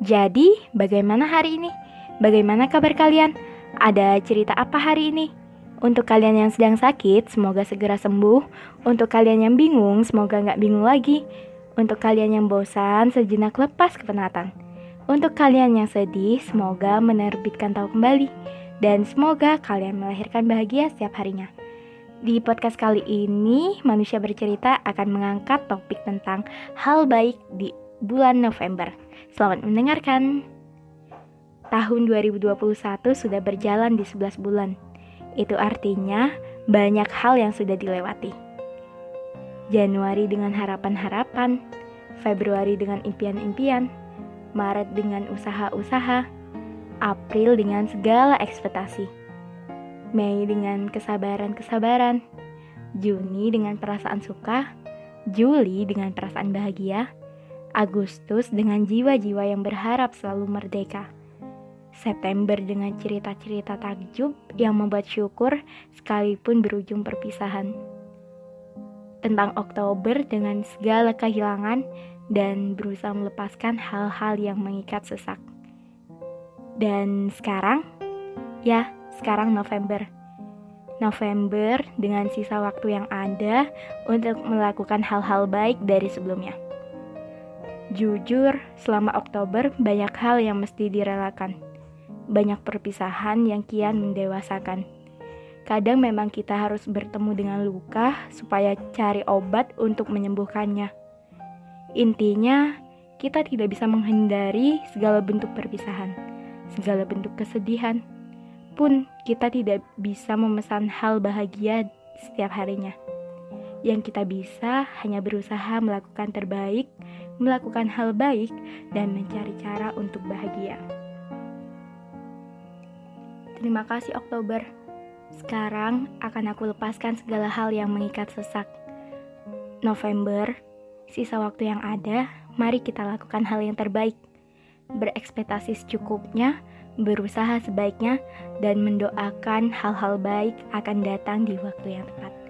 Jadi, bagaimana hari ini? Bagaimana kabar kalian? Ada cerita apa hari ini? Untuk kalian yang sedang sakit, semoga segera sembuh. Untuk kalian yang bingung, semoga nggak bingung lagi. Untuk kalian yang bosan, sejenak lepas kepenatan. Untuk kalian yang sedih, semoga menerbitkan tahu kembali. Dan semoga kalian melahirkan bahagia setiap harinya. Di podcast kali ini, manusia bercerita akan mengangkat topik tentang hal baik di bulan November. Selamat mendengarkan. Tahun 2021 sudah berjalan di 11 bulan. Itu artinya banyak hal yang sudah dilewati. Januari dengan harapan-harapan, Februari dengan impian-impian, Maret dengan usaha-usaha, April dengan segala ekspektasi, Mei dengan kesabaran-kesabaran, Juni dengan perasaan suka, Juli dengan perasaan bahagia, Agustus dengan jiwa-jiwa yang berharap selalu merdeka. September dengan cerita-cerita takjub yang membuat syukur sekalipun berujung perpisahan. Tentang Oktober dengan segala kehilangan dan berusaha melepaskan hal-hal yang mengikat sesak. Dan sekarang, ya, sekarang November. November dengan sisa waktu yang ada untuk melakukan hal-hal baik dari sebelumnya. Jujur, selama Oktober banyak hal yang mesti direlakan. Banyak perpisahan yang kian mendewasakan. Kadang memang kita harus bertemu dengan luka supaya cari obat untuk menyembuhkannya. Intinya, kita tidak bisa menghindari segala bentuk perpisahan, segala bentuk kesedihan. Pun kita tidak bisa memesan hal bahagia setiap harinya. Yang kita bisa hanya berusaha melakukan terbaik melakukan hal baik, dan mencari cara untuk bahagia. Terima kasih Oktober. Sekarang akan aku lepaskan segala hal yang mengikat sesak. November, sisa waktu yang ada, mari kita lakukan hal yang terbaik. Berekspektasi secukupnya, berusaha sebaiknya, dan mendoakan hal-hal baik akan datang di waktu yang tepat.